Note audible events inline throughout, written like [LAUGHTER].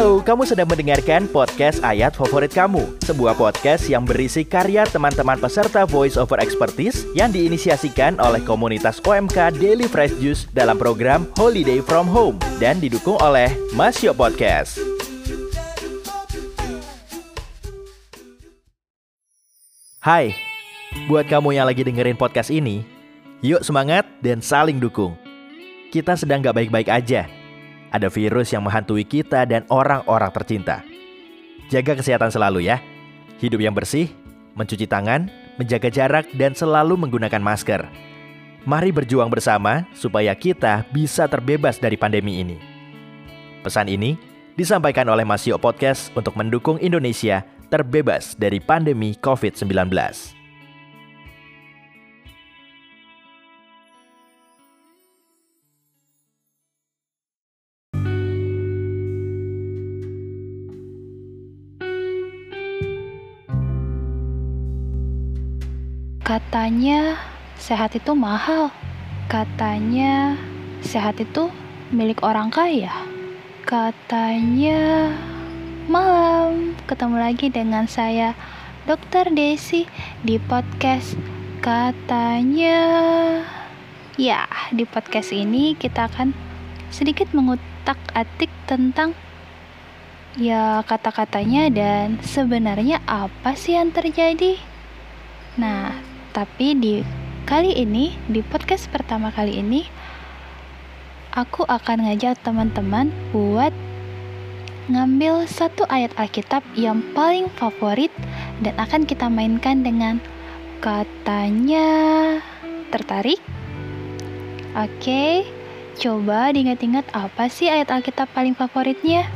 Halo, kamu sedang mendengarkan podcast Ayat Favorit Kamu, sebuah podcast yang berisi karya teman-teman peserta Voice Over Expertise yang diinisiasikan oleh komunitas OMK Daily Fresh Juice dalam program Holiday From Home dan didukung oleh Masio Podcast. Hai, buat kamu yang lagi dengerin podcast ini, yuk semangat dan saling dukung. Kita sedang gak baik-baik aja. Ada virus yang menghantui kita dan orang-orang tercinta. Jaga kesehatan selalu ya. Hidup yang bersih, mencuci tangan, menjaga jarak, dan selalu menggunakan masker. Mari berjuang bersama supaya kita bisa terbebas dari pandemi ini. Pesan ini disampaikan oleh Masio Podcast untuk mendukung Indonesia terbebas dari pandemi COVID-19. Katanya sehat itu mahal. Katanya sehat itu milik orang kaya. Katanya malam ketemu lagi dengan saya Dr. Desi di podcast Katanya. Ya, di podcast ini kita akan sedikit mengutak-atik tentang ya kata-katanya dan sebenarnya apa sih yang terjadi. Nah, tapi di kali ini, di podcast pertama kali ini, aku akan ngajak teman-teman buat ngambil satu ayat Alkitab yang paling favorit dan akan kita mainkan dengan katanya tertarik? Oke, coba diingat-ingat apa sih ayat Alkitab paling favoritnya?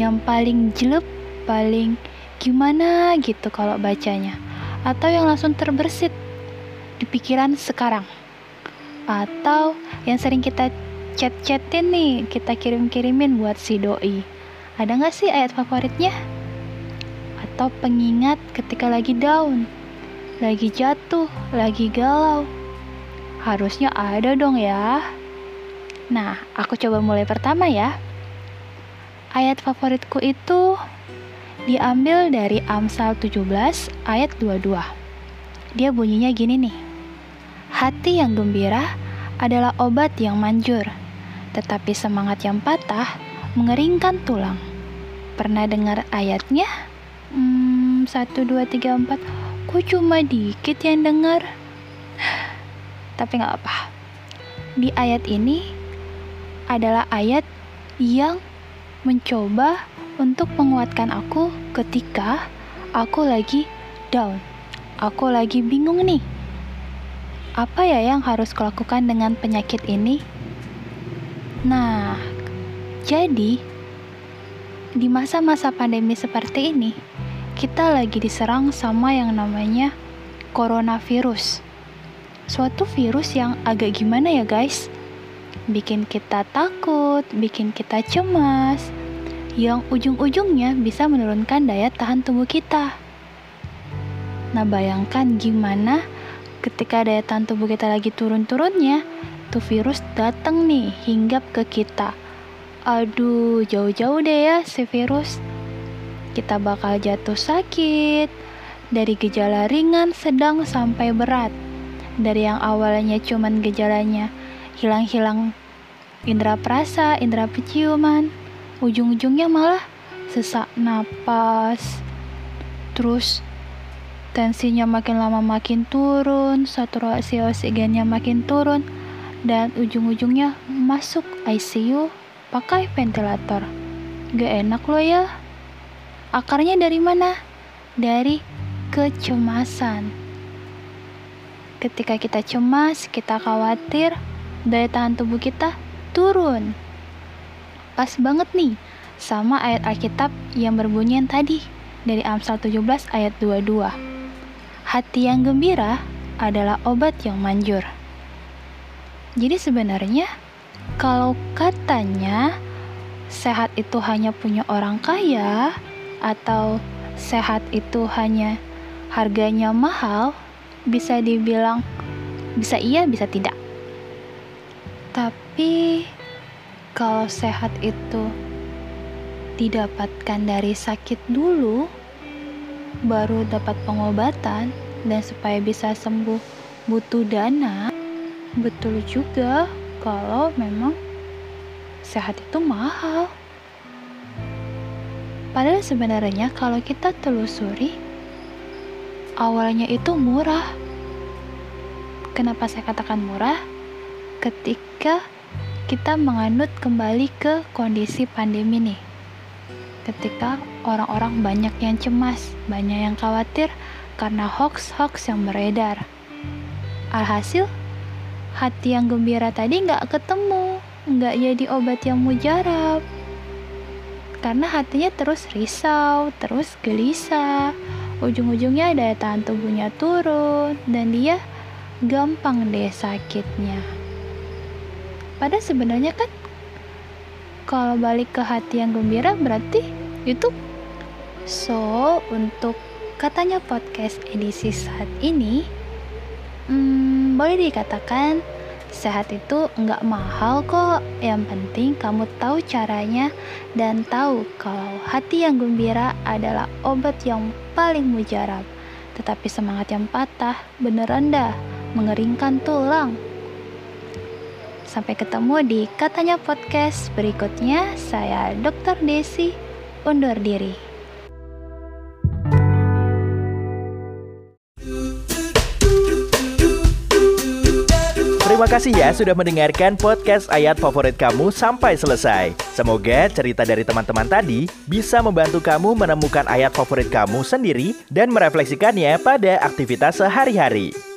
Yang paling jelek, paling gimana gitu kalau bacanya atau yang langsung terbersit di pikiran sekarang. Atau yang sering kita chat-chatin nih kita kirim-kirimin buat si doi. Ada nggak sih ayat favoritnya? Atau pengingat ketika lagi down lagi jatuh lagi galau. Harusnya ada dong ya. Nah aku coba mulai pertama ya. Ayat favoritku itu diambil dari Amsal 17 ayat 22. Dia bunyinya gini nih. Hati yang gembira adalah obat yang manjur, tetapi semangat yang patah mengeringkan tulang. Pernah dengar ayatnya? Hmm, 1, 2, 3, 4. Kok cuma dikit yang dengar? [SIGHS] Tapi nggak apa. Di ayat ini adalah ayat yang mencoba untuk menguatkan aku ketika aku lagi down. Aku lagi bingung nih. Apa ya yang harus kulakukan dengan penyakit ini? Nah, jadi di masa-masa pandemi seperti ini, kita lagi diserang sama yang namanya coronavirus. Suatu virus yang agak gimana ya, guys? Bikin kita takut, bikin kita cemas, yang ujung-ujungnya bisa menurunkan daya tahan tubuh kita. Nah, bayangkan gimana ketika daya tahan tubuh kita lagi turun-turunnya, tuh virus datang nih hinggap ke kita. Aduh, jauh-jauh deh ya si virus. Kita bakal jatuh sakit dari gejala ringan, sedang sampai berat. Dari yang awalnya cuman gejalanya hilang-hilang indera perasa, indera penciuman, ujung-ujungnya malah sesak napas. Terus tensinya makin lama makin turun saturasi oksigennya makin turun dan ujung-ujungnya masuk ICU pakai ventilator. Gak enak loh ya. Akarnya dari mana? dari kecemasan. Ketika kita cemas kita khawatir daya tahan tubuh kita turun pas banget nih sama ayat Alkitab yang berbunyi yang tadi dari Amsal 17 ayat 22. Hati yang gembira adalah obat yang manjur. Jadi sebenarnya kalau katanya sehat itu hanya punya orang kaya atau sehat itu hanya harganya mahal, bisa dibilang bisa iya, bisa tidak. Tapi kalau sehat itu didapatkan dari sakit dulu, baru dapat pengobatan, dan supaya bisa sembuh butuh dana, betul juga kalau memang sehat itu mahal. Padahal sebenarnya kalau kita telusuri, awalnya itu murah. Kenapa saya katakan murah? Ketika kita menganut kembali ke kondisi pandemi nih ketika orang-orang banyak yang cemas, banyak yang khawatir karena hoax-hoax yang beredar. Alhasil, hati yang gembira tadi nggak ketemu, nggak jadi obat yang mujarab. Karena hatinya terus risau, terus gelisah, ujung-ujungnya daya tahan tubuhnya turun, dan dia gampang deh sakitnya. Padahal sebenarnya kan kalau balik ke hati yang gembira berarti YouTube. So, untuk katanya podcast edisi saat ini, hmm, boleh dikatakan sehat itu nggak mahal kok. Yang penting kamu tahu caranya dan tahu kalau hati yang gembira adalah obat yang paling mujarab. Tetapi semangat yang patah beneran dah mengeringkan tulang. Sampai ketemu di katanya podcast berikutnya. Saya Dr. Desi undur diri. Terima kasih ya sudah mendengarkan podcast ayat favorit kamu sampai selesai. Semoga cerita dari teman-teman tadi bisa membantu kamu menemukan ayat favorit kamu sendiri dan merefleksikannya pada aktivitas sehari-hari.